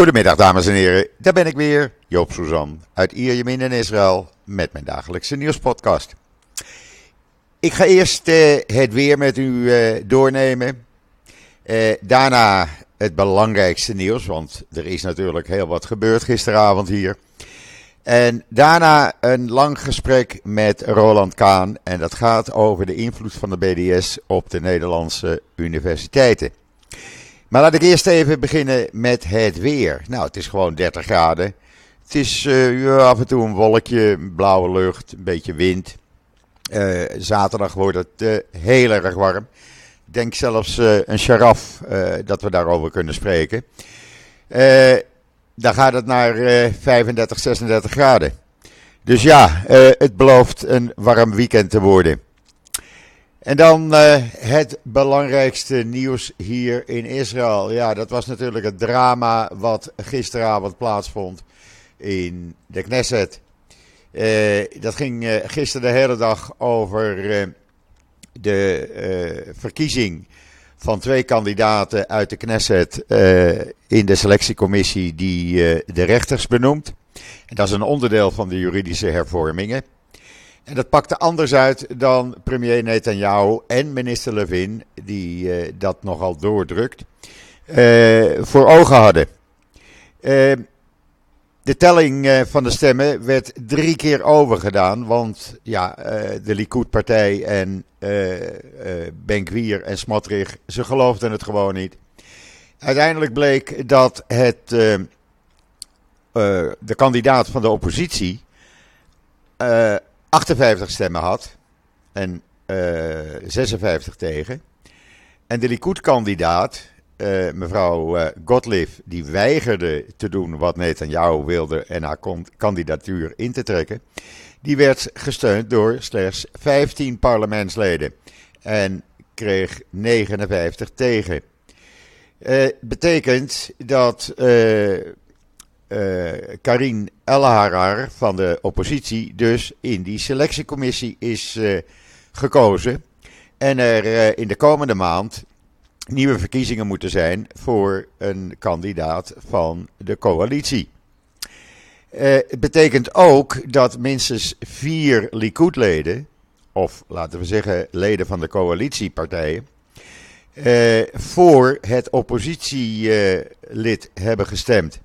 Goedemiddag dames en heren, daar ben ik weer, Joop Suzan uit Ierjemien in Israël met mijn dagelijkse nieuwspodcast. Ik ga eerst uh, het weer met u uh, doornemen. Uh, daarna het belangrijkste nieuws, want er is natuurlijk heel wat gebeurd gisteravond hier. En daarna een lang gesprek met Roland Kaan en dat gaat over de invloed van de BDS op de Nederlandse universiteiten. Maar laat ik eerst even beginnen met het weer. Nou, het is gewoon 30 graden. Het is ja, af en toe een wolkje, blauwe lucht, een beetje wind. Uh, zaterdag wordt het uh, heel erg warm. Ik denk zelfs een charaf dat we daarover kunnen spreken. dan gaat het naar 35, 36 graden. Dus ja, het belooft een warm weekend te worden. En dan uh, het belangrijkste nieuws hier in Israël. Ja, dat was natuurlijk het drama wat gisteravond plaatsvond in de Knesset. Uh, dat ging uh, gisteren de hele dag over de verkiezing van twee kandidaten uit de Knesset in de selectiecommissie die de rechters benoemt. En dat is een onderdeel van de juridische hervormingen. En dat pakte anders uit dan premier Netanyahu en minister Levin, die uh, dat nogal doordrukt, uh, voor ogen hadden. Uh, de telling van de stemmen werd drie keer overgedaan, want ja, de Likud-partij en Benkwier en Smotrich, ze geloofden het gewoon niet. Uiteindelijk bleek dat het, de kandidaat van de oppositie 58 stemmen had en uh, eh, 56 tegen. En de Likud-kandidaat, uh, mevrouw uh, Gottlieb, die weigerde te doen wat Netanyahu wilde en haar kandidatuur in te trekken, die werd gesteund door slechts 15 parlementsleden en kreeg 59 tegen. betekent dat uh, Karin Elharar van de oppositie dus in die selectiecommissie is uh, gekozen. En er uh, in de komende maand nieuwe verkiezingen moeten zijn voor een kandidaat van de coalitie. het betekent ook dat minstens vier Likud-leden, of laten we zeggen leden van de coalitiepartijen, voor het oppositielid hebben gestemd.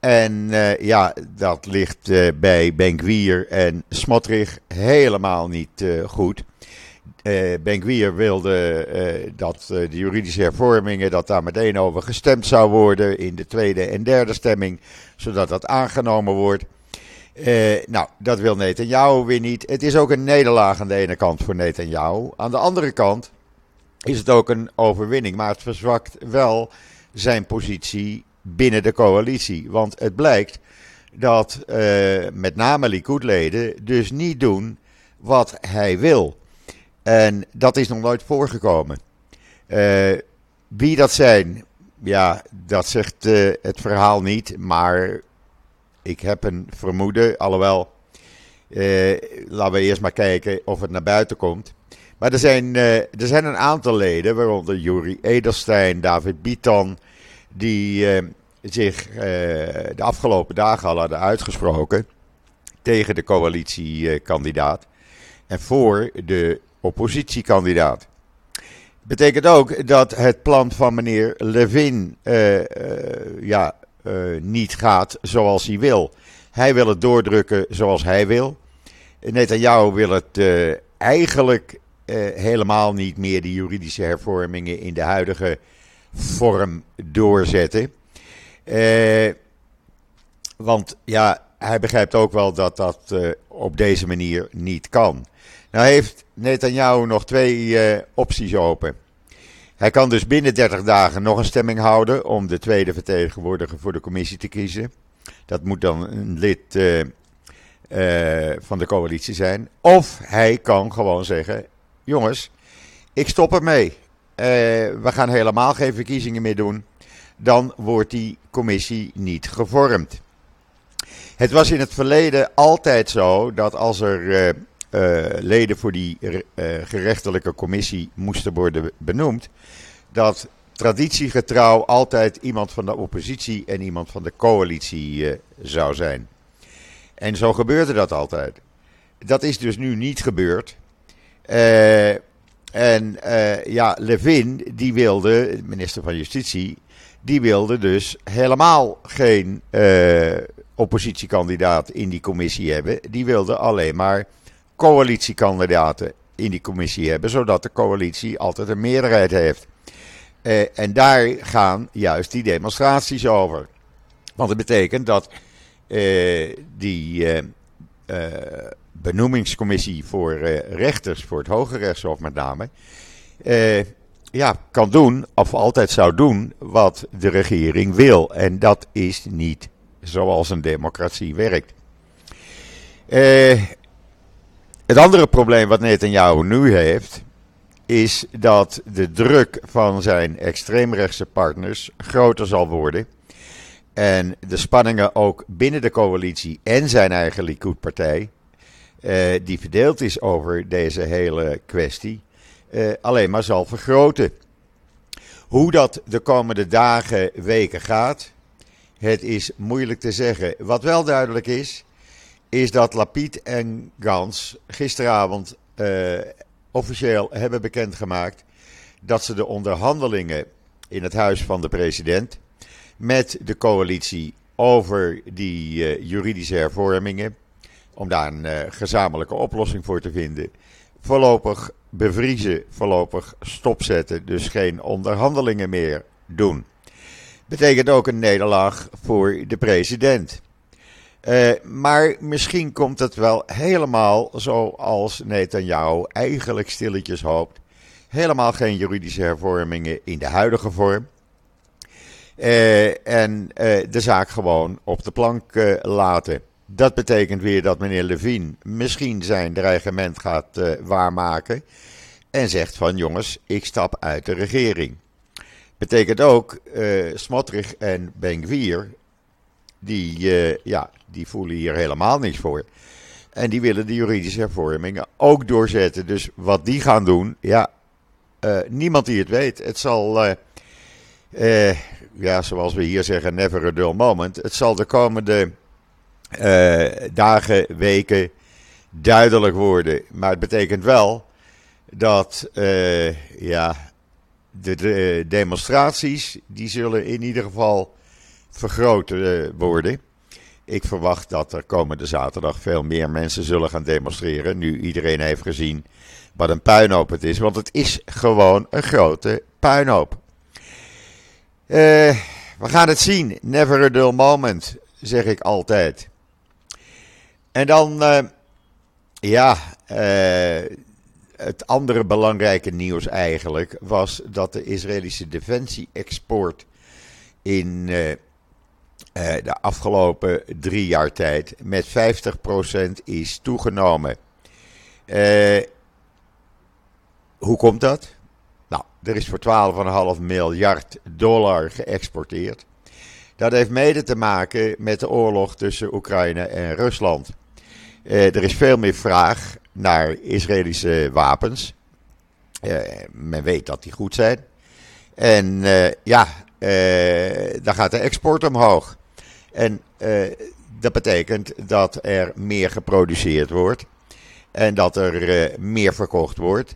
En uh, ja, dat ligt uh, bij Benkwier en Smotrich helemaal niet uh, goed. Benkwier wilde dat de juridische hervormingen, dat daar meteen over gestemd zou worden in de tweede en derde stemming, zodat dat aangenomen wordt. nou, dat wil Netanyahu weer niet. Het is ook een nederlaag aan de ene kant voor Netanyahu. Aan de andere kant is het ook een overwinning, maar het verzwakt wel zijn positie binnen de coalitie. Want het blijkt dat uh, met name Likud-leden dus niet doen wat hij wil. En dat is nog nooit voorgekomen. Uh, wie dat zijn, ja, dat zegt uh, het verhaal niet. Maar ik heb een vermoeden, alhoewel, laten we eerst maar kijken of het naar buiten komt. Maar er zijn, er zijn een aantal leden, waaronder Juri Edelstein, David Bitan, die zich uh, de afgelopen dagen al hadden uitgesproken tegen de coalitiekandidaat en voor de oppositiekandidaat. Betekent ook dat het plan van meneer Levin uh, ja, niet gaat zoals hij wil. Hij wil het doordrukken zoals hij wil. Netanyahu wil het eigenlijk helemaal niet meer, die juridische hervormingen in de huidige vorm doorzetten. Eh, want ja, hij begrijpt ook wel dat dat uh, op deze manier niet kan. Nou heeft Netanyahu nog twee uh, opties open. Hij kan dus binnen 30 dagen nog een stemming houden om de tweede vertegenwoordiger voor de commissie te kiezen. Dat moet dan een lid van de coalitie zijn. Of hij kan gewoon zeggen: jongens, ik stop ermee. we gaan helemaal geen verkiezingen meer doen dan wordt die commissie niet gevormd. Het was in het verleden altijd zo dat als er uh, uh, leden voor die uh, gerechtelijke commissie moesten worden benoemd, dat traditiegetrouw altijd iemand van de oppositie en iemand van de coalitie eh, zou zijn. En zo gebeurde dat altijd. Dat is dus nu niet gebeurd. En ja, Levin, die wilde, minister van Justitie, die wilde dus helemaal geen uh, oppositiekandidaat in die commissie hebben. Die wilde alleen maar coalitiekandidaten in die commissie hebben, zodat de coalitie altijd een meerderheid heeft. Uh, en daar gaan juist die demonstraties over. Want het betekent dat die benoemingscommissie voor rechters, voor het Hoge Rechtshof met name, ja, kan doen, of altijd zou doen, wat de regering wil. En dat is niet zoals een democratie werkt. Uh, het andere probleem wat Netanyahu nu heeft, is dat de druk van zijn extreemrechtse partners groter zal worden. En de spanningen ook binnen de coalitie en zijn eigen Likud-partij uh, die verdeeld is over deze hele kwestie, uh, alleen maar zal vergroten. Hoe dat de komende dagen, weken gaat, het is moeilijk te zeggen. Wat wel duidelijk is, is dat Lapid en Gans gisteravond uh, officieel hebben bekendgemaakt dat ze de onderhandelingen in het huis van de president met de coalitie over die uh, juridische hervormingen om daar een gezamenlijke oplossing voor te vinden. Voorlopig bevriezen, voorlopig stopzetten, dus geen onderhandelingen meer doen. Betekent ook een nederlaag voor de president. Uh, maar misschien komt het wel helemaal zoals Netanyahu eigenlijk stilletjes hoopt. Helemaal geen juridische hervormingen in de huidige vorm. Uh, en de zaak gewoon op de plank laten. Dat betekent weer dat meneer Levine misschien zijn dreigement gaat uh, waarmaken. En zegt van jongens, ik stap uit de regering. Betekent ook, uh, Smotrich en Ben-Gvir, die, uh, ja, die voelen hier helemaal niks voor. En die willen de juridische hervormingen ook doorzetten. Dus wat die gaan doen, ja, niemand die het weet. Het zal, ja, zoals we hier zeggen, never a dull moment. Het zal de komende uh, dagen, weken duidelijk worden. Maar het betekent wel dat uh, ja, de, de, demonstraties die zullen in ieder geval vergroot worden. Ik verwacht dat er komende zaterdag veel meer mensen zullen gaan demonstreren. Nu iedereen heeft gezien wat een puinhoop het is. Want het is gewoon een grote puinhoop. We gaan het zien. Never a dull moment, zeg ik altijd. En dan, uh, ja, uh, het andere belangrijke nieuws eigenlijk was dat de Israëlische defensie-export in uh, de afgelopen drie jaar tijd met 50% is toegenomen. hoe komt dat? Nou, er is voor 12,5 miljard dollar geëxporteerd. Dat heeft mede te maken met de oorlog tussen Oekraïne en Rusland. Uh, er is veel meer vraag naar Israëlische wapens. Uh, men weet dat die goed zijn. En uh, ja, dan gaat de export omhoog. En dat betekent dat er meer geproduceerd wordt. En dat er meer verkocht wordt.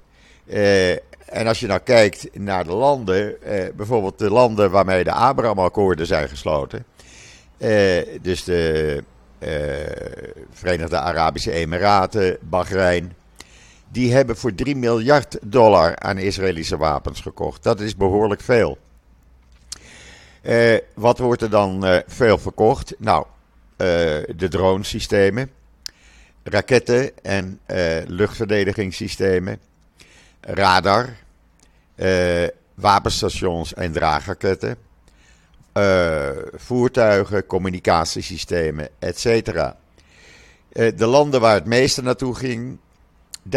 en als je nou kijkt naar de landen, bijvoorbeeld de landen waarmee de Abraham-akkoorden zijn gesloten. dus de eh, Verenigde Arabische Emiraten, Bahrein. Die hebben voor 3 miljard dollar aan Israëlische wapens gekocht. Dat is behoorlijk veel. Uh, wat wordt er dan uh, veel verkocht? Nou, de dronesystemen, raketten en luchtverdedigingssystemen, radar, wapenstations en draagraketten, uh, voertuigen, communicatiesystemen, etc. Uh, de landen waar het meeste naartoe ging, 30%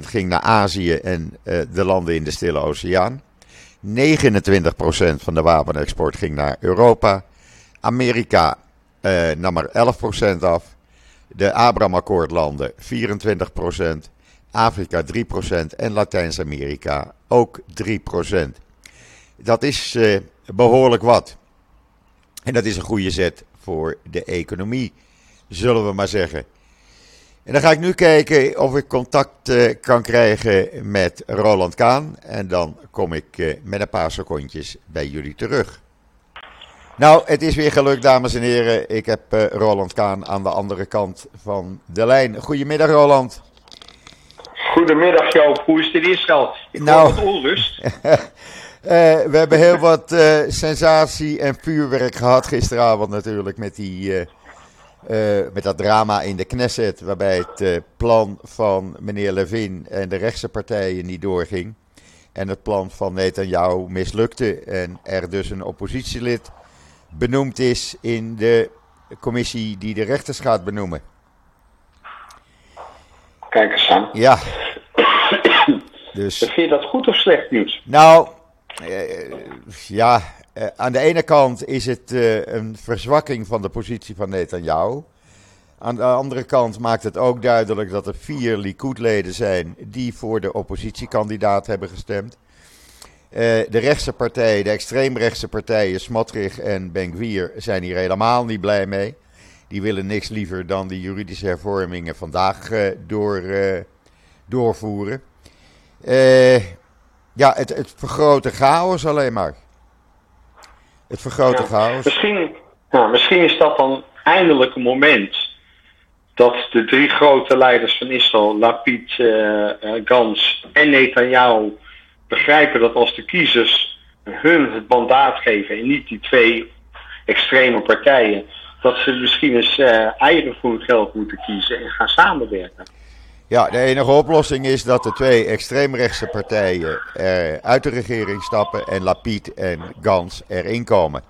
ging naar Azië en uh, de landen in de Stille Oceaan. 29% van de wapenexport ging naar Europa. Amerika nam er 11% af. De Abraham-akkoordlanden 24%. Afrika 3% en Latijns-Amerika ook 3%. dat is behoorlijk wat. En dat is een goede zet voor de economie, zullen we maar zeggen. En dan ga ik nu kijken of ik contact uh, kan krijgen met Roland Kaan. En dan kom ik uh, met een paar secondjes bij jullie terug. Nou, het is weer gelukt, dames en heren. Ik heb uh, Roland Kaan aan de andere kant van de lijn. Goedemiddag, Roland. Goedemiddag, Joop. Hoe is het in Israël? Ik nou, wat onrust. we hebben heel wat sensatie en vuurwerk gehad gisteravond natuurlijk met die uh, met dat drama in de Knesset, waarbij het plan van meneer Levin en de rechtse partijen niet doorging. En het plan van Netanyahu mislukte. En er dus een oppositielid benoemd is in de commissie die de rechters gaat benoemen. Kijk eens aan. Ja. dus. Vind je dat goed of slecht nieuws? Nou, ja, uh, aan de ene kant is het uh, een verzwakking van de positie van Netanyahu. Aan de andere kant maakt het ook duidelijk dat er vier Likud-leden zijn die voor de oppositiekandidaat hebben gestemd. Uh, de rechtse partijen, de extreemrechtse partijen, Smotrich en Benkwier, zijn hier helemaal niet blij mee. Die willen niks liever dan die juridische hervormingen vandaag door, doorvoeren. Ja, het, het vergroot de chaos alleen maar. Het vergrote chaos. Misschien, misschien is dat dan eindelijk een moment dat de drie grote leiders van Israël, Lapid, uh, Gans en Netanyahu, begrijpen dat als de kiezers hun het mandaat geven en niet die twee extreme partijen, dat ze misschien eens uh, eigen voor geld moeten kiezen en gaan samenwerken. Ja, de enige oplossing is dat de twee extreemrechtse partijen uit de regering stappen en Lapid en Gans erin komen.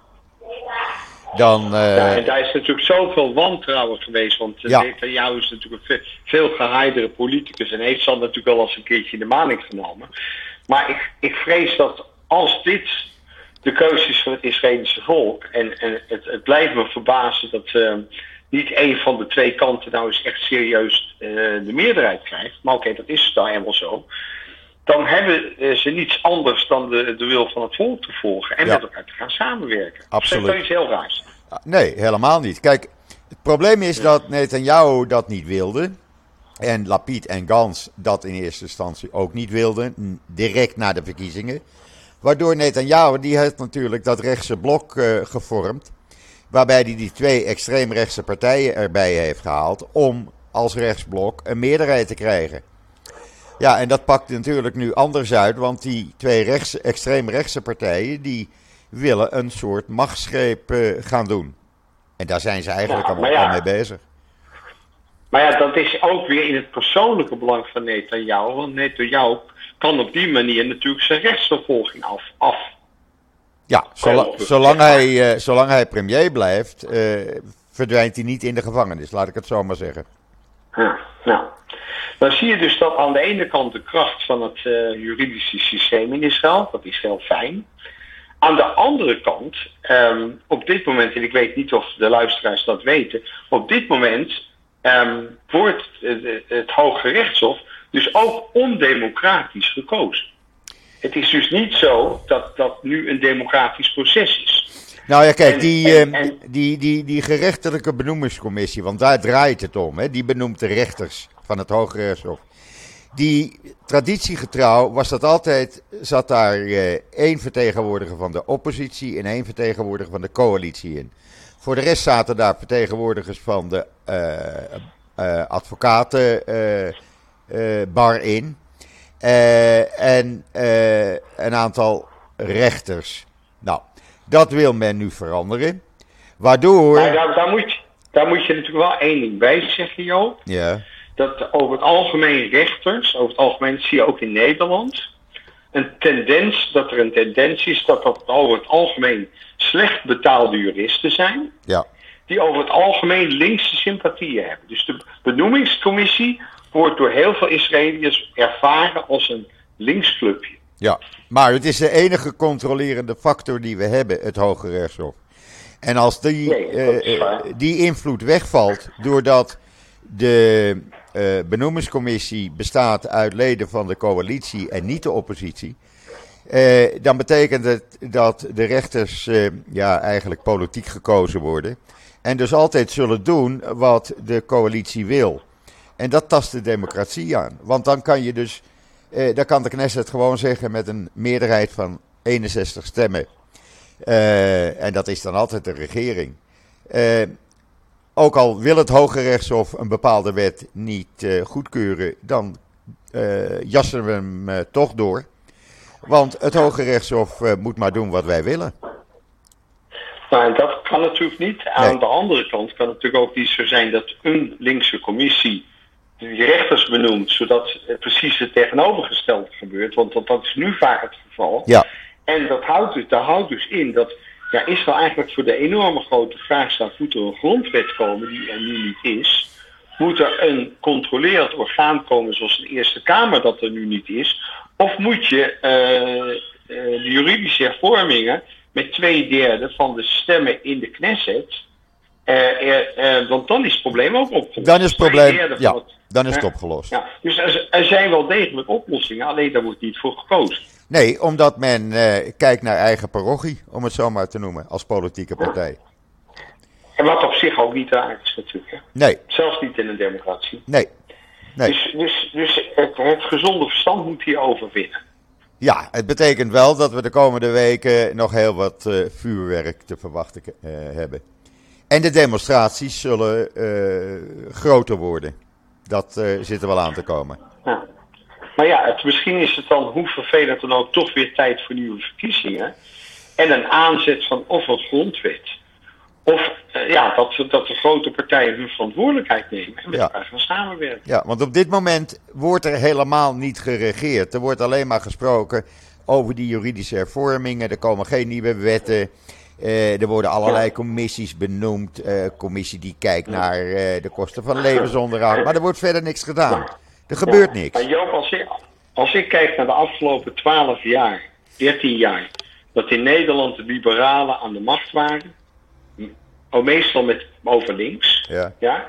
Dan, ja, en daar is natuurlijk zoveel wantrouwen geweest, want ja. Netanyahu is natuurlijk een veel gehaaidere politicus en heeft zal natuurlijk wel eens een keertje in de maning genomen. Maar ik, ik vrees dat als dit de keuze is van het Israëlische volk, en, en het, het blijft me verbazen dat... Uh, niet één van de twee kanten nou eens echt serieus uh, de meerderheid krijgt. Maar oké, okay, dat is nou helemaal zo. Dan hebben uh, ze niets anders dan de, de wil van het volk te volgen en ja. met elkaar te gaan samenwerken. Absoluut. Dat is iets heel raars. Nee, helemaal niet. Kijk, het probleem is dat Netanyahu dat niet wilde. En Lapid en Gans dat in eerste instantie ook niet wilden. Direct na de verkiezingen. Waardoor Netanyahu, die heeft natuurlijk dat rechtse blok uh, gevormd. Waarbij hij die twee extreemrechtse partijen erbij heeft gehaald om als rechtsblok een meerderheid te krijgen. Ja, en dat pakt natuurlijk nu anders uit, want die twee rechts, extreemrechtse partijen die willen een soort machtsgreep uh, gaan doen. En daar zijn ze eigenlijk ja, allemaal ja, mee bezig. Maar ja, dat is ook weer in het persoonlijke belang van Netanyahu. Want Netanyahu kan op die manier natuurlijk zijn rechtsvervolging af, af ja, zolang, zolang, hij, uh, zolang hij premier blijft, uh, verdwijnt hij niet in de gevangenis, laat ik het zo maar zeggen. Ja, nou. Dan zie je dus dat aan de ene kant de kracht van het uh, juridische systeem in Israël, dat is heel fijn. Aan de andere kant, um, op dit moment, en ik weet niet of de luisteraars dat weten, op dit moment um, wordt het, het Hoge Rechtshof dus ook ondemocratisch gekozen. Het is dus niet zo dat dat nu een democratisch proces is. Nou ja, kijk, die, en, ehm, en, die, die, die gerechtelijke benoemingscommissie, want daar draait het om, hè, die benoemt de rechters van het Hoge Rechtshof. Die traditiegetrouw was dat altijd, zat daar eh, één vertegenwoordiger van de oppositie en één vertegenwoordiger van de coalitie in. Voor de rest zaten daar vertegenwoordigers van de uh, uh, advocatenbar in. Uh, en uh, een aantal rechters. Nou, dat wil men nu veranderen. Waardoor. Maar daar, daar, moet, daar moet je natuurlijk wel één ding bij zeggen, Joop. Ja. Dat over het algemeen rechters, over het algemeen zie je ook in Nederland, een tendens, dat er een tendens is dat dat over het algemeen slecht betaalde juristen zijn. Ja. Die over het algemeen linkse sympathieën hebben. Dus de benoemingscommissie wordt door heel veel Israëliërs ervaren als een linksclubje. Ja, maar het is de enige controlerende factor die we hebben, het Hoge Rechtshof. En als die, nee, uh, die invloed wegvalt doordat de uh, benoemingscommissie bestaat uit leden van de coalitie en niet de oppositie, dan betekent het dat de rechters ja, eigenlijk politiek gekozen worden. En dus altijd zullen doen wat de coalitie wil. En dat tast de democratie aan. Want dan kan je dus, eh, dan kan de Knesset gewoon zeggen met een meerderheid van 61 stemmen. Eh, en dat is dan altijd de regering. Eh, ook al wil het Hoge Rechtshof een bepaalde wet niet goedkeuren, dan jassen we hem toch door. Want het Hoge Rechtshof moet maar doen wat wij willen. Nou, dat kan natuurlijk niet. Aan de andere kant kan het natuurlijk ook niet zo zijn dat een linkse commissie die rechters benoemt, zodat precies het tegenovergestelde gebeurt. Want dat, dat is nu vaak het geval. Ja. En dat houdt, dus, dat houdt dus in dat ja, Israël eigenlijk voor de enorme grote vraag staat: moet er een grondwet komen die er nu niet is? Moet er een controlerend orgaan komen zoals de Eerste Kamer dat er nu niet is? Of moet je uh, uh, de juridische hervormingen met twee derde van de stemmen in de Knesset. Uh, want dan is het probleem ook opgelost. Dan is het probleem, ja, dan is het opgelost. Ja, dus er, er, zijn wel degelijk oplossingen, alleen daar wordt niet voor gekozen. Nee, omdat men kijkt naar eigen parochie, om het zo maar te noemen, als politieke partij. En wat op zich ook niet raar is natuurlijk. Hè? Nee. Zelfs niet in een democratie. Nee. nee. Dus, dus, dus het, het gezonde verstand moet hier overwinnen. Ja, het betekent wel dat we de komende weken nog heel wat uh, vuurwerk te verwachten uh, hebben. En de demonstraties zullen uh, groter worden. Dat zit er wel aan te komen. Ja. Maar ja, het, misschien is het dan, hoe vervelend dan ook, toch weer tijd voor nieuwe verkiezingen. En een aanzet van of een grondwet. Of uh, ja, dat, dat de grote partijen hun verantwoordelijkheid nemen en met ja. elkaar gaan samenwerken. Ja, want op dit moment wordt er helemaal niet geregeerd. Er wordt alleen maar gesproken over die juridische hervormingen. Er komen geen nieuwe wetten. Uh, er worden allerlei commissies benoemd. Uh, commissie die kijkt naar de kosten van levensonderhoud. Maar er wordt verder niks gedaan. Er gebeurt ja. niks. Maar Joop, als ik, als ik kijk naar de afgelopen 12 jaar, 13 jaar, dat in Nederland de liberalen aan de macht waren oh, meestal met over links, ja. Ja,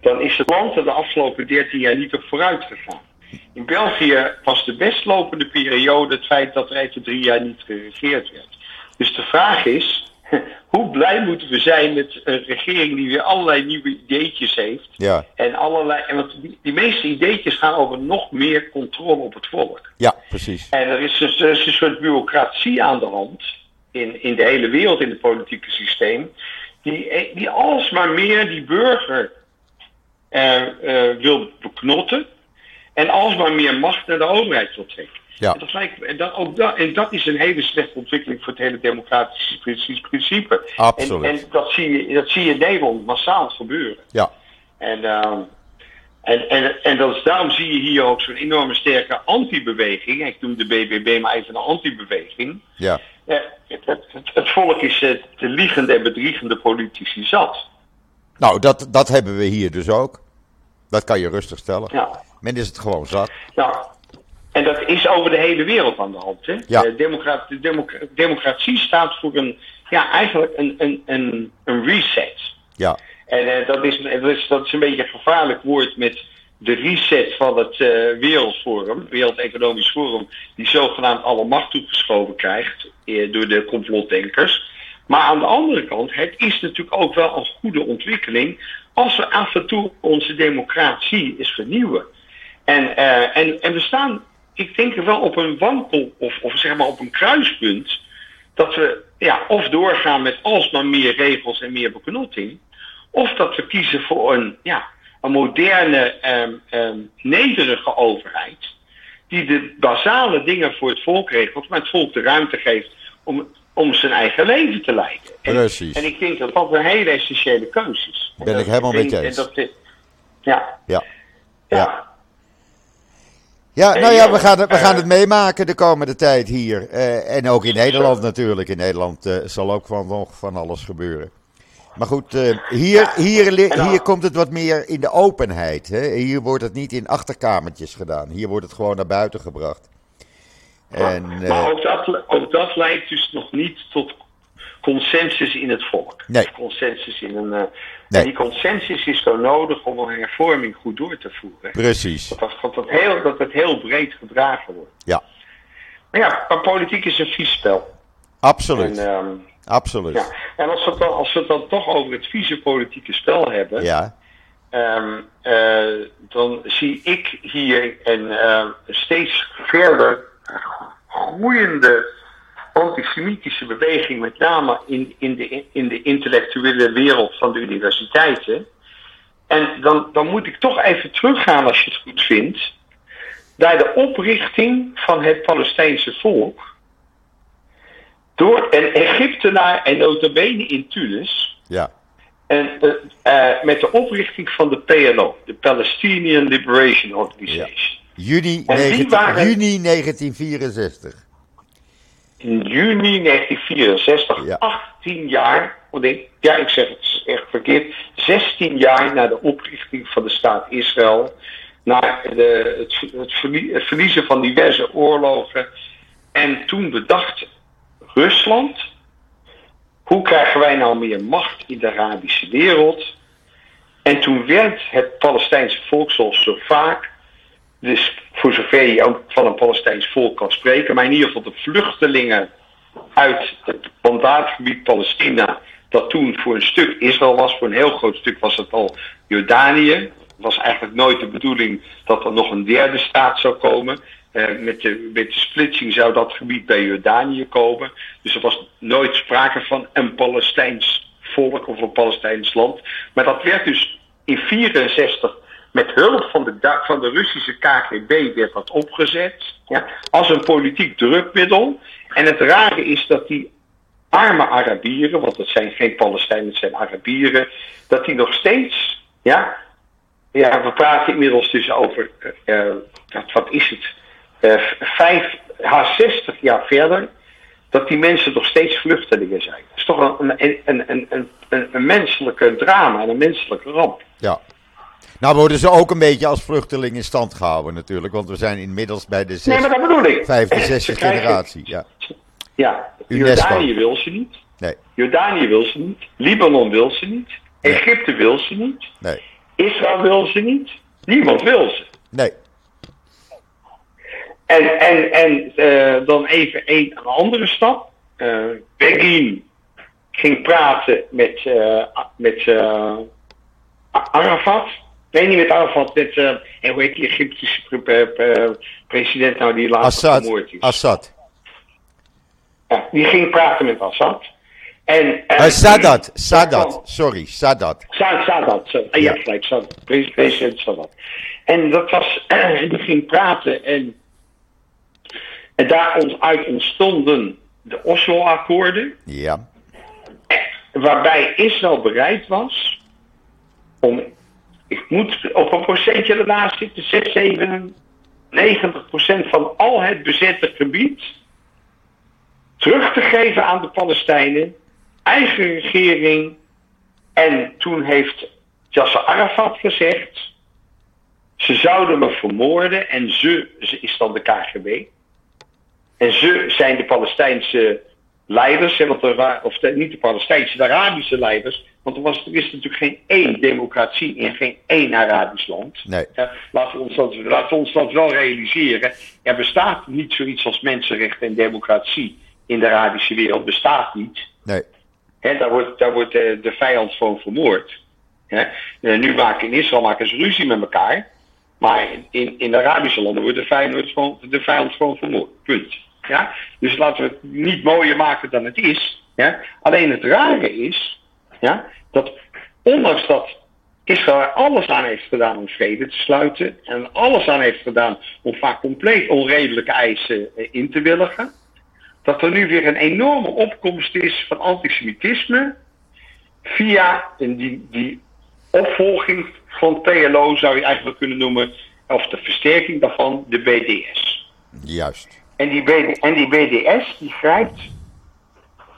dan is het land er de afgelopen 13 jaar niet op vooruit gegaan. In België was de bestlopende periode het feit dat er even drie jaar niet geregeerd werd. Dus de vraag is, hoe blij moeten we zijn met een regering die weer allerlei nieuwe ideetjes heeft. Ja. En allerlei, en want die, die meeste ideetjes gaan over nog meer controle op het volk. Ja, precies. En er is, er is een soort bureaucratie aan de hand in, in de hele wereld in het politieke systeem die, die alsmaar meer die burger uh, uh, wil beknotten en alsmaar meer macht naar de overheid wil trekken. Ja. En, dat lijkt, en, dat, ook dat, en dat is een hele slechte ontwikkeling voor het hele democratische principe. Absoluut. En, en dat, zie je, dat zie je in Nederland massaal gebeuren. Ja. En, uh, en, en, en dat is, daarom zie je hier ook zo'n enorme sterke anti-beweging. Ik noem de BBB maar even een anti-beweging. Ja. Ja, het, het, het, volk is de liegende en bedriegende politici zat. Nou, dat, dat hebben we hier dus ook. Dat kan je rustig stellen. Ja. Men is het gewoon zat. Nou, en dat is over de hele wereld aan de hand. Hè? Ja. De, democrat, de democra democratie staat voor een, ja, eigenlijk een, een, een, een reset. Ja. En uh, dat, is, dat, is, dat is een beetje een gevaarlijk woord met de reset van het uh, Wereldforum, Wereld Economisch Forum, die zogenaamd alle macht toegeschoven krijgt uh, door de complotdenkers. Maar aan de andere kant, het is natuurlijk ook wel een goede ontwikkeling als we af en toe onze democratie eens vernieuwen. En, uh, en, en we staan, ik denk er wel op een wankel, of, of zeg maar op een kruispunt, dat we ja, of doorgaan met alsmaar meer regels en meer beknotting, of dat we kiezen voor een, ja, een moderne, um, um, nederige overheid. Die de basale dingen voor het volk regelt, maar het volk de ruimte geeft om, om zijn eigen leven te leiden. En, Precies. En ik denk dat dat een hele essentiële keuze is. Ben ik helemaal met je eens. Dat, ja. Ja. Ja. ja. Ja, nou ja, we gaan, het, we gaan het meemaken de komende tijd hier. Uh, en ook in Nederland natuurlijk. In Nederland uh, zal ook van, nog van alles gebeuren. Maar goed, uh, hier, hier, hier komt het wat meer in de openheid. Hè? Hier wordt het niet in achterkamertjes gedaan. Hier wordt het gewoon naar buiten gebracht. En, maar, maar ook, dat, ook dat leidt dus nog niet tot consensus in het volk. Nee. Consensus in een. Uh, nee. Die consensus is zo nodig om een hervorming goed door te voeren. Precies. Dat, dat, dat, heel, dat het heel breed gedragen wordt. Ja. ja, maar politiek is een vies spel. Absoluut. En, ehm, Absoluut. Ja. En als we, het dan, als we het dan toch over het vieze politieke spel hebben. Ja. Ehm, eh, dan zie ik hier een uh, steeds verder groeiende antisemitische beweging, met name in, in, de, in de intellectuele wereld van de universiteiten. En dan, dan moet ik toch even teruggaan, als je het goed vindt, naar de oprichting van het Palestijnse volk. Door een Egyptenaar en notabene in Tunis. Ja. En uh, uh, met de oprichting van de PLO, de Palestinian Liberation Organization. Ja. Juni, 19, waren, juni 1964. In juni 1964, ja. 18 jaar, oh ja ik zeg het echt verkeerd, 16 jaar na de oprichting van de staat Israël, na de, het, het, verliezen van diverse oorlogen. En toen bedacht Rusland, hoe krijgen wij nou meer macht in de Arabische wereld? En toen werd het Palestijnse volk, zoals zo vaak, dus voor zover je ook van een Palestijns volk kan spreken, maar in ieder geval de vluchtelingen uit het mandaatgebied Palestina, dat toen voor een stuk Israël was, voor een heel groot stuk was het al Jordanië. Het was eigenlijk nooit de bedoeling dat er nog een derde staat zou komen. Eh, met, de, met de splitsing zou dat gebied bij Jordanië komen. Dus er was nooit sprake van een Palestijns volk of een Palestijns land. Maar dat werd dus in 1964 met hulp van de, van de Russische KGB werd dat opgezet. Ja, als een politiek drukmiddel. En het rare is dat die arme Arabieren, want het zijn geen Palestijnen, het zijn Arabieren, dat die nog steeds, ja, we praten inmiddels dus over, uh, wat is het, uh, vijf, ha, 60 jaar verder, dat die mensen nog steeds vluchtelingen zijn. Dat is toch een, een, een, een, een, een menselijke drama en een menselijke ramp. Ja. Nou worden ze ook een beetje als vluchteling in stand gehouden natuurlijk, want we zijn inmiddels bij de zes, nee, maar dat bedoel ik. vijfde, zesde generatie. Ja, ja. Jordanië wil ze niet. Nee. Jordanië wil ze niet. Libanon wil ze niet. Egypte wil ze niet. Nee. Israël wil ze niet. Niemand wil ze. Nee. En, en, en uh, dan even een, een andere stap. Uh, Begin ging praten met, uh, met Arafat. Nee, niet met Arafat, met, uh, hoe heet die Egyptische president nou die laatst vermoord is? Assad. Ja, die ging praten met Assad. En, uh, Sadat, Sadat, sorry, Sadat. Sadat, so, ja. ja, gelijk, Sadat, president Sadat. En dat was, die ging praten en, en daar uit ontstonden de Oslo-akkoorden. Ja. Waarbij Israël bereid was om ik moet op een procentje ernaast zitten, 6, 7, 90 procent van al het bezette gebied terug te geven aan de Palestijnen, eigen regering. En toen heeft Yasser Arafat gezegd, ze zouden me vermoorden en ze, ze is dan de KGB. En ze zijn de Palestijnse leiders, want er waren, of niet de Palestijnse, de Arabische leiders. Want er, was, er is natuurlijk geen één democratie in geen één Arabisch land. Nee. laten, we ons dat, laten we ons dat wel realiseren. Er bestaat niet zoiets als mensenrechten en democratie in de Arabische wereld. Bestaat niet. Nee. daar wordt, daar wordt de, de vijand gewoon vermoord. nu maken in Israël maken ze ruzie met elkaar. Maar in, in de Arabische landen wordt de vijand gewoon, de vijand gewoon vermoord. Punt. Ja? Dus laten we het niet mooier maken dan het is. Alleen het rare is ja, dat ondanks dat Israël er alles aan heeft gedaan om vrede te sluiten en alles aan heeft gedaan om vaak compleet onredelijke eisen eh, in te willigen, dat er nu weer een enorme opkomst is van antisemitisme via die, die opvolging van PLO zou je eigenlijk kunnen noemen, of de versterking daarvan, de BDS. Juist. En die, die BDS die grijpt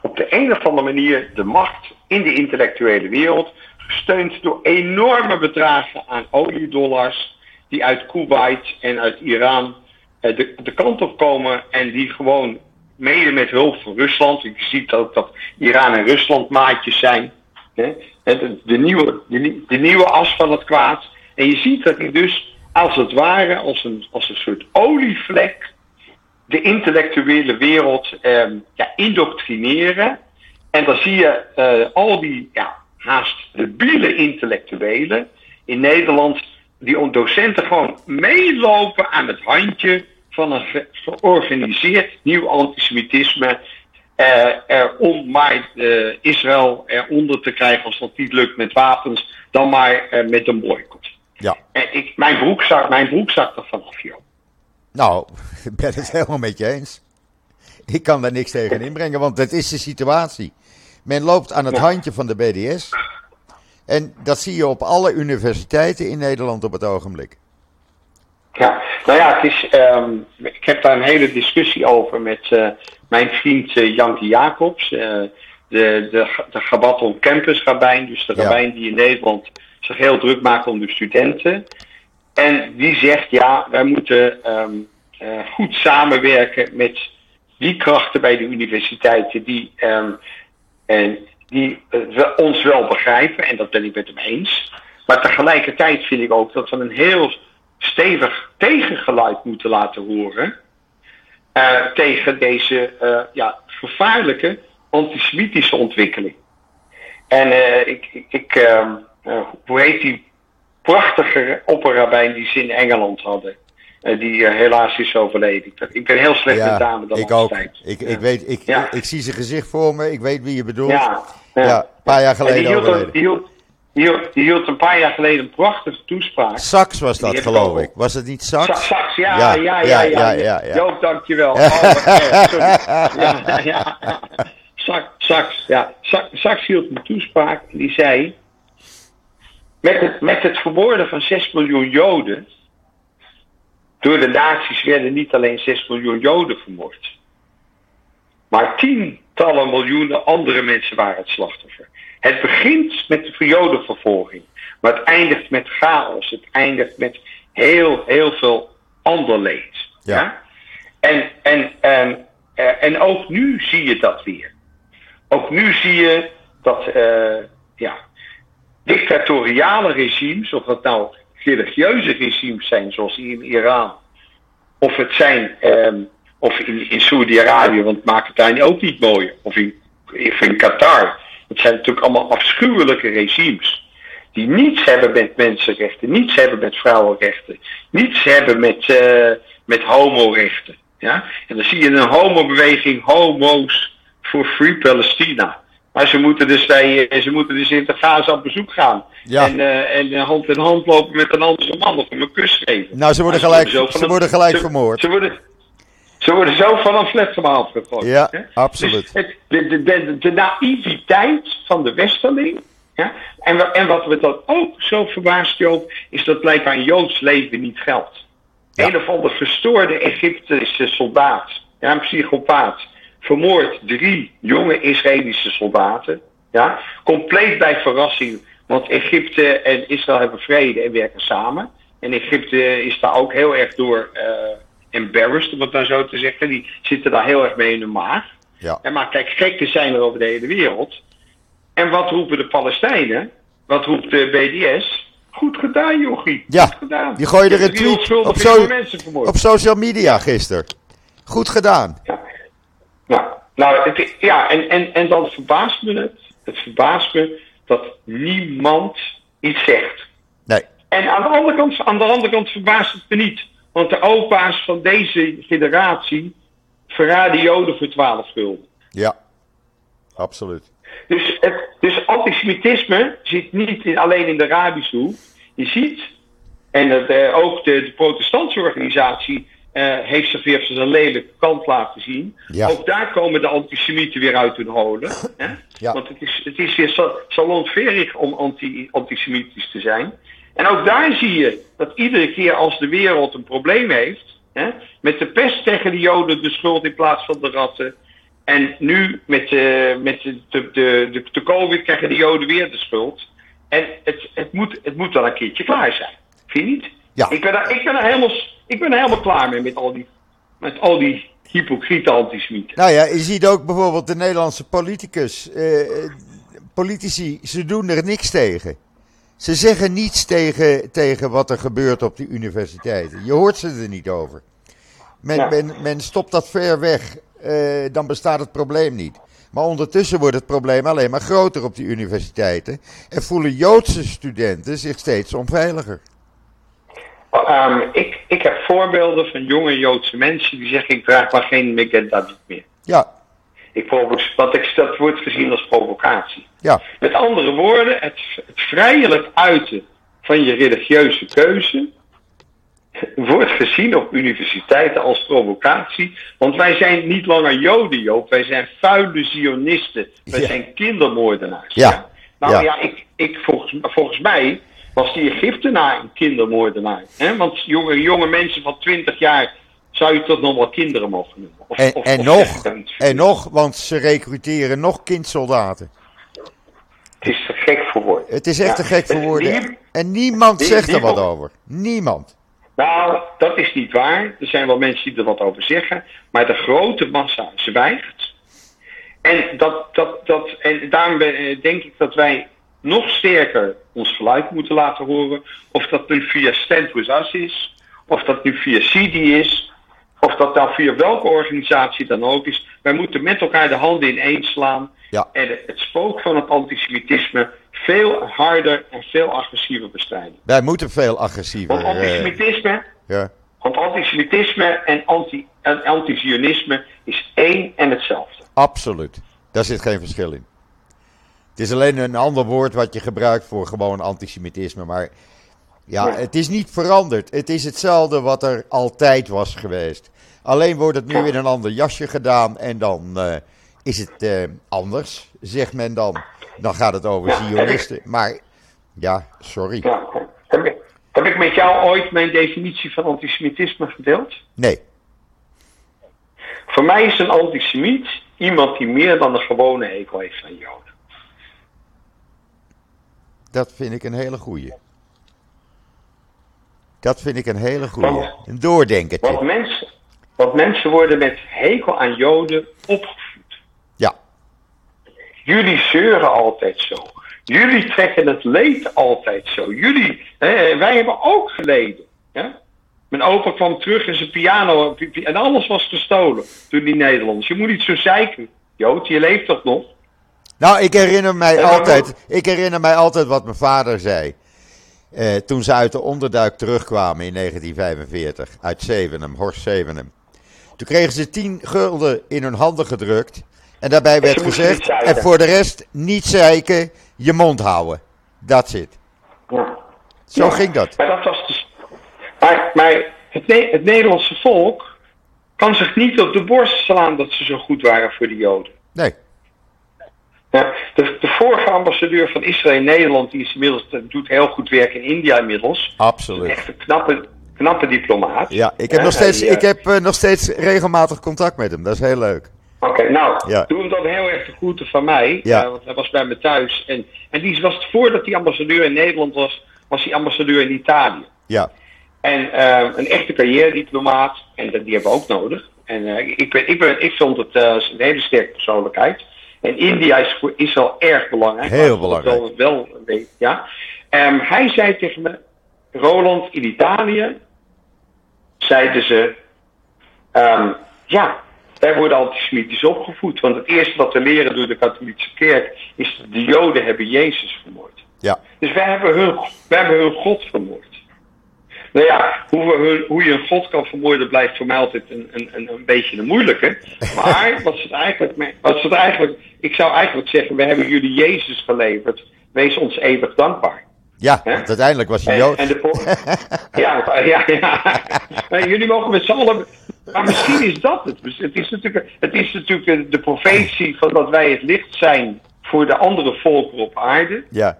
op de een of andere manier de macht in de intellectuele wereld, gesteund door enorme bedragen aan oliedollars die uit Kuwait en uit Iran eh, de, de kant op komen en die gewoon mede met hulp van Rusland, je ziet ook dat Iran en Rusland maatjes zijn, hè, de, de, nieuwe, de nieuwe as van het kwaad. En je ziet dat die dus als het ware als een, als een soort olievlek de intellectuele wereld ehm, ja, indoctrineren. En dan zie je uh, al die ja, haast debiele intellectuelen in Nederland, die docenten gewoon meelopen aan het handje van een georganiseerd nieuw antisemitisme. Uh, om maar uh, Israël eronder te krijgen als dat niet lukt met wapens, dan maar met een boycott. Ja. En ik, mijn, broekzak, mijn broekzak er vanaf, joh. Nou, ik ben het helemaal met je eens. Ik kan daar niks tegen inbrengen, want dat is de situatie. Men loopt aan het handje van de BDS. En dat zie je op alle universiteiten in Nederland op het ogenblik. Ja, nou ja, het is, um, ik heb daar een hele discussie over met uh, mijn vriend uh, Janke Jacobs, uh, de, de, de Gabaton Campus Rabijn, dus de ja. rabijn die in Nederland zich heel druk maakt om de studenten. En die zegt, ja, wij moeten um, goed samenwerken met die krachten bij de universiteiten die, um, en die ons wel begrijpen, en dat ben ik met hem eens. Maar tegelijkertijd vind ik ook dat we een heel stevig tegengeluid moeten laten horen. Uh, tegen deze ja, vervaarlijke antisemitische ontwikkeling. En ik, ik, ik hoe heet die prachtige opperrabijn die ze in Engeland hadden? die helaas is overleden. Ik ben heel slecht ja, met namen dan ik ook. Ik, ik, weet, ik, ja. ik, zie zijn gezicht voor me. Ik weet wie je bedoelt. Ja, ja. een paar jaar geleden die hield, overleden. Die hield, die hield, een paar jaar geleden een prachtige toespraak. Sax was dat, geloof ik. Was het niet Sax? Sax, ja, ja, ja, ja. Joop, dankjewel. Oh, ja, ja. Sax, Sax, ja. Sax hield een toespraak en die zei... Met het, met het vermoorden van 6 miljoen Joden... Door de nazi's werden niet alleen 6 miljoen Joden vermoord. Maar tientallen miljoenen andere mensen waren het slachtoffer. Het begint met de jodenvervolging. Maar het eindigt met chaos. Het eindigt met heel, heel veel ander leed. Ja. En, en, en, eh, en ook nu zie je dat weer. Ook nu zie je dat uh, ja, dictatoriale regimes, of dat nou religieuze regimes zijn, zoals in Iran, of het zijn, um, of in, in Saudi-Arabië, want het maakt het daar ook niet mooi, of in, of in Qatar. Het zijn natuurlijk allemaal afschuwelijke regimes. Die niets hebben met mensenrechten, niets hebben met vrouwenrechten, niets hebben met, uh, met homorechten. Ja? En dan zie je een homobeweging, homo's voor Free Palestina. Maar ze moeten dus, bij, ze moeten dus in de Gaza op bezoek gaan. Ja. En, uh, en hand in hand lopen met een andere man of hem een kus geven. Nou, ze worden gelijk, ze worden, ze worden gelijk vermoord. Ze worden, ze worden zo van een flatgebouw gegooid. Ja, absoluut. Dus de, de, de, de, naïviteit van de westerling. Ja, en, en wat we dan ook zo verbaasd, Joop, is dat blijkbaar een Joods leven niet geldt. Ja. Een of ander verstoorde Egyptische soldaat, ja, een psychopaat, vermoord drie jonge Israëlische soldaten. Ja, compleet bij verrassing, want Egypte en Israël hebben vrede en werken samen. En Egypte is daar ook heel erg door. Uh, embarrassed, om het dan zo te zeggen. Die zitten daar heel erg mee in de maag. Ja. En maar kijk, gekken zijn er over de hele wereld. En wat roepen de Palestijnen? Wat roept de BDS? Goed gedaan, jochie. Ja, Goed gedaan. die gooide een tweet op, zo, op social media gisteren. Goed gedaan. Ja, nou, het, ja en, en, en dan verbaast me het. Het verbaast me dat niemand iets zegt. Nee. En aan de andere kant, aan de andere kant verbaast het me niet. Want de opa's van deze generatie verraden Joden voor 12 gulden. Ja, absoluut. Dus, het, dus antisemitisme zit niet in, alleen in de Arabische hoek. Je ziet, en het, uh, ook de, de protestantse organisatie uh, heeft zich weer zijn lelijke kant laten zien. Ja. Ook daar komen de antisemieten weer uit hun holen. Hè? Ja. Want het is, het is weer salonverig om anti, antisemitisch te zijn. En ook daar zie je dat iedere keer als de wereld een probleem heeft, hè, met de pest tegen de Joden de schuld in plaats van de ratten. En nu met, uh, met de, de, de, de, COVID krijgen de Joden weer de schuld. En het, het, moet, het moet wel een keertje klaar zijn. Vind je niet? Ja. Ik, ben er, ik, ben helemaal, ik ben er helemaal klaar mee met al die, met al die hypocriete antisemieten. Nou ja, je ziet ook bijvoorbeeld de Nederlandse politicus. Uh, politici, ze doen er niks tegen. Ze zeggen niets tegen, tegen wat er gebeurt op de universiteiten. Je hoort ze er niet over. Men, men, men stopt dat ver weg, uh, dan bestaat het probleem niet. Maar ondertussen wordt het probleem alleen maar groter op die universiteiten. En voelen Joodse studenten zich steeds onveiliger. Um, ik, ik heb voorbeelden van jonge Joodse mensen die zeggen: Ik draag maar geen Meged David meer. Ja. Ik want ik, dat wordt gezien als provocatie. Ja. Met andere woorden, het, het vrijelijk uiten van je religieuze keuze wordt gezien op universiteiten als provocatie. Want wij zijn niet langer Joden, Joop. Wij zijn vuile Zionisten. Wij zijn kindermoordenaars. Ja. Nou ja, ik, ik, volgens, volgens mij was die Egyptenaar een kindermoordenaar. Hè? Want jonge, jonge mensen van 20 jaar zou je toch nog wel kinderen mogen noemen. Of, en, en nog, en nog, want ze recruteren nog kindsoldaten. Het is te gek voor woorden. Het is echt te gek voor woorden. en niemand zegt er wat over. Niemand. Nou, dat is niet waar. Er zijn wel mensen die er wat over zeggen. Maar de grote massa zwijgt. En, dat, dat, dat, en daarom eh, denk ik dat wij nog sterker ons geluid moeten laten horen. Of dat nu via Stand With Us is. Of dat nu via CD is. Of dat nou via welke organisatie dan ook is. Wij moeten met elkaar de handen ineen slaan. Ja. En het spook van het antisemitisme veel harder en veel agressiever bestrijden. Wij moeten veel agressiever. Want antisemitisme, uh, ja. want antisemitisme en, anti, en antisionisme is één en hetzelfde. Absoluut. Daar zit geen verschil in. Het is alleen een ander woord wat je gebruikt voor gewoon antisemitisme. Maar ja, het is niet veranderd. Het is hetzelfde wat er altijd was geweest. Alleen wordt het nu in een ander jasje gedaan en dan uh, is het uh, anders, zegt men dan. Dan gaat het over ja, Zionisten. Maar ja, sorry. Ja, heb, ik, heb ik met jou ooit mijn definitie van antisemitisme gedeeld? Nee. Voor mij is een antisemiet iemand die meer dan een gewone hekel heeft aan Joden. Dat vind ik een hele goeie. Dat vind ik een hele goeie. een doordenken. Want mensen, want mensen worden met hekel aan Joden opgevoed. Ja. Jullie zeuren altijd zo. Jullie trekken het leed altijd zo. Jullie, hè, wij hebben ook geleden. Hè? Mijn opa kwam terug en zijn piano en alles was gestolen door die Nederlanders. Je moet niet zo zeiken. Jood, je leeft toch nog? Nou, ik herinner mij, altijd, ik herinner mij altijd wat mijn vader zei. Eh, toen ze uit de onderduik terugkwamen in 1945, uit Zevenum, Horst Zevenum. Toen kregen ze 10 gulden in hun handen gedrukt. En daarbij werd gezegd, en voor de rest niet zeiken, je mond houden. Dat zit. Ja. Zo ja, ging dat. Maar dat was dus. Maar, maar het, ne het, Nederlandse volk kan zich niet op de borst slaan dat ze zo goed waren voor de Joden. Nee. Ja, de, de, vorige ambassadeur van Israël in Nederland, die is inmiddels, doet heel goed werk in India inmiddels. Absoluut. Echt een knappe, knappe diplomaat. Ja, ik heb, nog, steeds, hij, ik heb uh, nog steeds regelmatig contact met hem. Dat is heel leuk. Oké, okay, nou, ja. doe hem dan heel erg de groeten van mij. Ja. Uh, want hij was bij me thuis. En, en die was, voordat hij ambassadeur in Nederland was, was hij ambassadeur in Italië. Ja. En uh, een echte carrière-diplomaat. En die hebben we ook nodig. En ik, ben, ik, ben, ik vond het een hele sterke persoonlijkheid. En India is voor Israël erg belangrijk. Heel belangrijk. Wel, wel weet, ja. Um, hij zei tegen me, Roland, in Italië zeiden ze, um, ja, wij worden antisemitisch opgevoed. Want het eerste wat we leren door de katholieke kerk is de Joden hebben Jezus vermoord. Ja. Dus wij hebben hun, wij hebben hun God vermoord. Nou ja, hoe, hoe, je een God kan vermoorden blijft voor mij altijd een, een, een beetje een moeilijke. Maar wat ze het eigenlijk, wat het eigenlijk, ik zou eigenlijk zeggen, we hebben jullie Jezus geleverd. Wees ons eeuwig dankbaar. Ja, want uiteindelijk was hij Jood. En, en de, ja, ja, ja. Maar jullie mogen met z'n allen. Maar misschien is dat het. Het is natuurlijk, het is natuurlijk de profetie van dat wij het licht zijn voor de andere volken op aarde. Ja.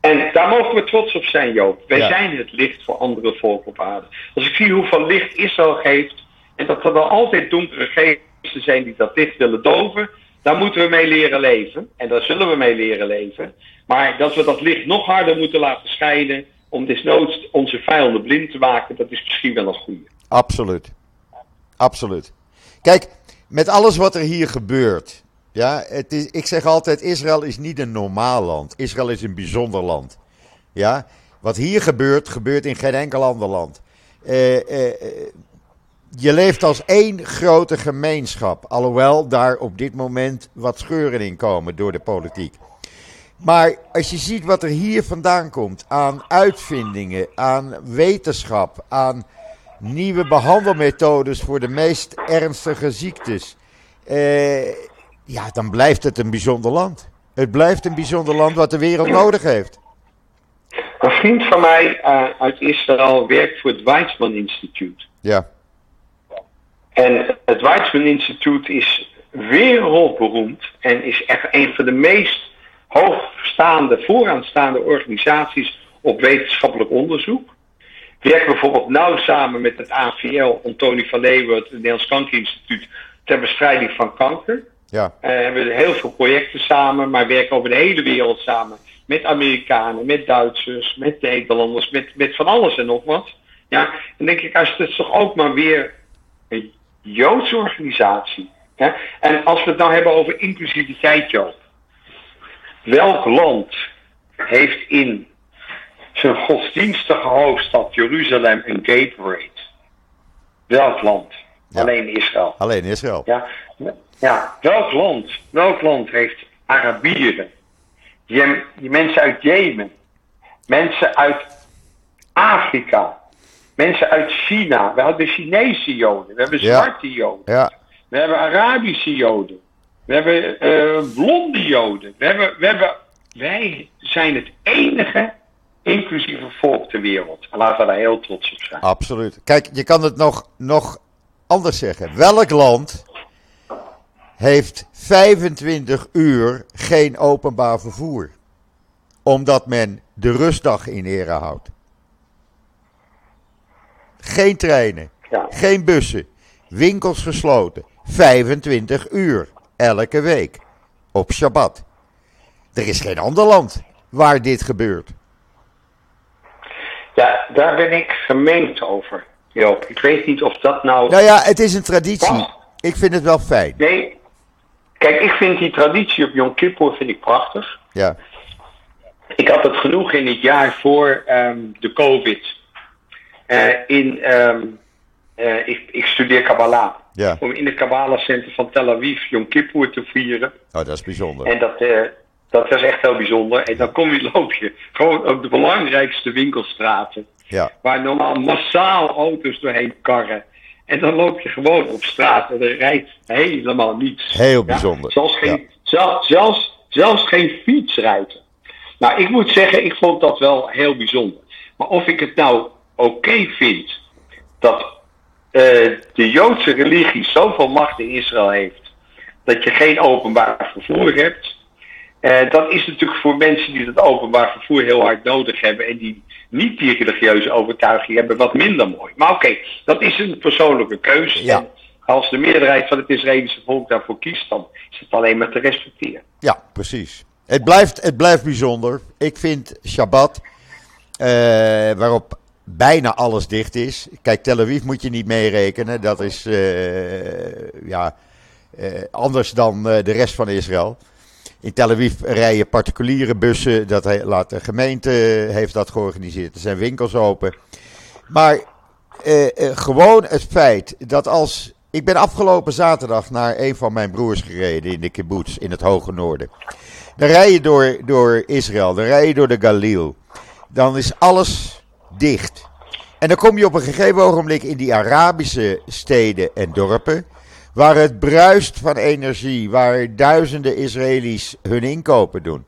En daar mogen we trots op zijn, Joop. Wij ja. zijn het licht voor andere volken op aarde. Als ik zie hoeveel licht Israël geeft, en dat er wel altijd donkere geesten zijn die dat licht willen doven, daar moeten we mee leren leven. En daar zullen we mee leren leven. Maar dat we dat licht nog harder moeten laten schijnen, om desnoods onze vijanden blind te maken, dat is misschien wel een goede. Absoluut. Absoluut. Kijk, met alles wat er hier gebeurt, ja, het is, ik zeg altijd, Israël is niet een normaal land. Israël is een bijzonder land. Ja, wat hier gebeurt, gebeurt in geen enkel ander land. Uh, uh, je leeft als één grote gemeenschap. Alhoewel daar op dit moment wat scheuren in komen door de politiek. Maar als je ziet wat er hier vandaan komt aan uitvindingen, aan wetenschap, aan nieuwe behandelmethodes voor de meest ernstige ziektes. Eh, ja, dan blijft het een bijzonder land. Het blijft een bijzonder land wat de wereld nodig heeft. Een vriend van mij uh, uit Israël werkt voor het Weizmann Instituut. Ja. En het Weizmann Instituut is wereldberoemd en is echt een van de meest hoogstaande, vooraanstaande organisaties op wetenschappelijk onderzoek. Werken bijvoorbeeld nauw samen met het AVL, Antonie van Leeuwen, het Nederlands Kankerinstituut, ter bestrijding van kanker. Ja. Uh, hebben heel veel projecten samen, maar werken over de hele wereld samen. Met Amerikanen, met Duitsers, met Nederlanders, met, met van alles en nog wat. Ja, dan denk ik, als het toch ook maar weer een Joodse organisatie. Ja? En als we het nou hebben over inclusiviteit, Joop. Welk land heeft in zijn godsdienstige hoofdstad Jeruzalem een gate rate? Welk land? Ja. Alleen Israël. Alleen Israël. Ja. Ja, welk land? Welk land heeft Arabieren? Je, die mensen uit Jemen, mensen uit Afrika, mensen uit China. We hebben Chinese Joden, we hebben zwarte Joden, Ja, we hebben Arabische Joden, we hebben eh, blonde Joden. We hebben, we hebben, wij zijn het enige inclusieve volk ter wereld. En laten we daar heel trots op zijn. absoluut. Kijk, je kan het nog, nog anders zeggen. Welk land heeft 25 uur geen openbaar vervoer? Omdat men de rustdag in ere houdt. Geen treinen, Ja. geen bussen, winkels gesloten. 25 uur elke week op Shabbat. Er is geen ander land waar dit gebeurt. Ja, daar ben ik gemengd over, Joop. Ik weet niet of dat nou... Nou ja, het is een traditie. Ik vind het wel fijn. Nee, kijk, ik vind die traditie op Yom Kippur vind ik prachtig. Ja, Ik had het genoeg in het jaar voor ehm, de COVID. Eh, in, ehm, eh, ik, ik studeer Kabbalah. ja. Om in het Kabbalah Center van Tel Aviv Yom Kippur te vieren. Oh, dat is bijzonder. En dat, eh, dat was echt heel bijzonder. En dan kom je, loop je gewoon op de belangrijkste winkelstraten. Ja, Waar normaal massaal auto's doorheen karren. En dan loop je gewoon op straat en er rijdt helemaal niets. Heel Ja, bijzonder. Zelfs, geen, zelfs, zelfs, zelfs geen fiets rijdt. Nou, ik moet zeggen, ik vond dat wel heel bijzonder. Maar of ik het nou oké vind dat eh, de Joodse religie zoveel macht in Israël heeft, dat je geen openbaar vervoer hebt. Eh, dat is natuurlijk voor mensen die het openbaar vervoer heel hard nodig hebben en die niet die religieuze overtuiging hebben, wat minder mooi. Maar oké, dat is een persoonlijke keuze. Ja. En als de meerderheid van het Israëlische volk daarvoor kiest, dan is het alleen maar te respecteren. ja, precies. Het blijft, het blijft bijzonder. Ik vind Shabbat, eh, waarop bijna alles dicht is. Kijk, Tel Aviv moet je niet meerekenen. Dat is eh, ja, anders dan de rest van Israël. In Tel Aviv rijden particuliere bussen. Dat laat de gemeente heeft dat georganiseerd. Er zijn winkels open. Maar eh, eh, gewoon het feit dat als. Ik ben afgelopen zaterdag naar een van mijn broers gereden in de kibbutz in het hoge noorden. Dan rij je door, door Israël, dan rij je door de Galil. Dan is alles dicht. En dan kom je op een gegeven ogenblik in die Arabische steden en dorpen. Waar het bruist van energie, waar duizenden Israëli's hun inkopen doen.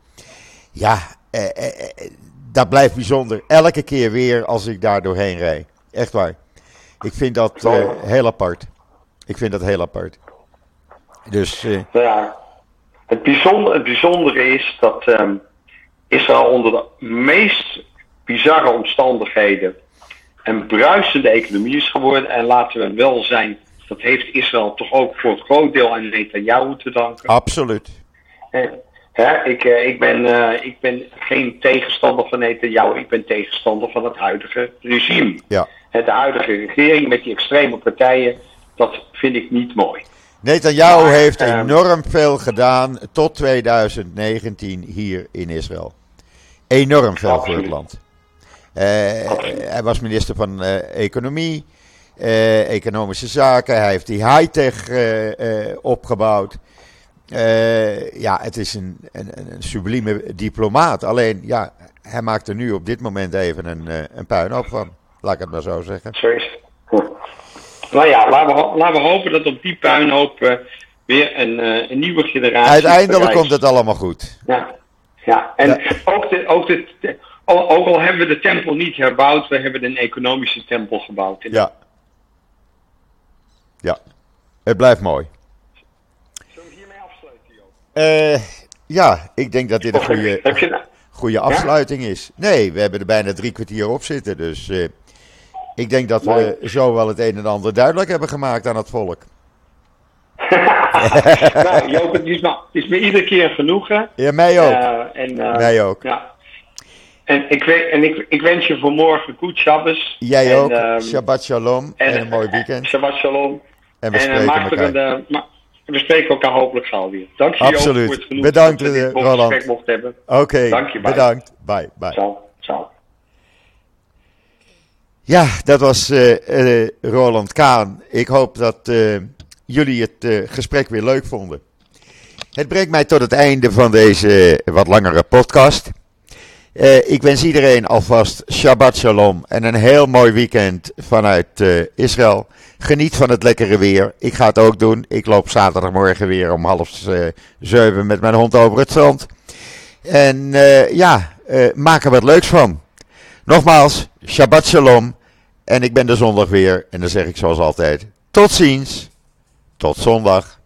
Ja, eh, eh, eh, dat blijft bijzonder. Elke keer weer als ik daar doorheen rijd. Echt waar. Ik vind dat eh, heel apart. Ik vind dat heel apart. Dus eh, Nou ja, het, bijzonder, het bijzondere is dat ehm, Israël onder de meest bizarre omstandigheden een bruisende economie is geworden. En laten we wel zijn, dat heeft Israël toch ook voor een groot deel aan Netanyahu te danken. absoluut. Eh, hè, ik, eh, ik, ben, eh, ik ben geen tegenstander van Netanyahu, ik ben tegenstander van het huidige regime. Ja. De huidige regering met die extreme partijen, dat vind ik niet mooi. Netanyahu Maar, heeft ehm, enorm veel gedaan tot 2019 hier in Israël. Enorm veel voor het land. Hij was minister van eh, Economie. economische zaken. Hij heeft die high-tech opgebouwd. ja, het is een, een, een, sublieme diplomaat. Alleen, ja, hij maakt er nu op dit moment even een, een puinhoop van. Laat ik het maar zo zeggen. Zo is Nou ja, laten we, laten we hopen dat op die puinhoop weer een, een nieuwe generatie. Uiteindelijk komt het allemaal goed. Ja, ja. en ook, de, ook de, ook al hebben we de tempel niet herbouwd, we hebben een economische tempel gebouwd. Ja. Ja, het blijft mooi. Zullen we hiermee afsluiten, Joop? Uh, ja, ik denk dat dit een goede, nou- goede afsluiting is. Nee, we hebben er bijna drie kwartier op zitten, dus uh, ik denk dat we zo wel het een en ander duidelijk hebben gemaakt aan het volk. nou, Joop, het is, me, het is me iedere keer genoegen. Ja, mij ook. Uh, en, mij ook. Ja. En, ik, en ik, ik wens je voor morgen goed Shabbos. Jij ook. Um, Shabbat shalom. En, en, een mooi weekend. Shabbat shalom. En we en, spreken elkaar. Een, uh, we spreken elkaar hopelijk gauw weer. Dank je Absoluut. voor het genoeg bedankt, dat Roland. mocht hebben. Oké, okay, bedankt. Bye. Bye. Ciao. Ciao. Ja, dat was uh, uh, Roland Kaan. Ik hoop dat uh, jullie het gesprek weer leuk vonden. Het brengt mij tot het einde van deze wat langere podcast. Ik wens iedereen alvast Shabbat Shalom en een heel mooi weekend vanuit Israël. Geniet van het lekkere weer. Ik ga het ook doen. Ik loop zaterdagmorgen weer om half uh, zeven met mijn hond over het strand. En ja, maak er wat leuks van. Nogmaals, Shabbat Shalom. En ik ben de zondag weer. En dan zeg ik zoals altijd: tot ziens. Tot zondag.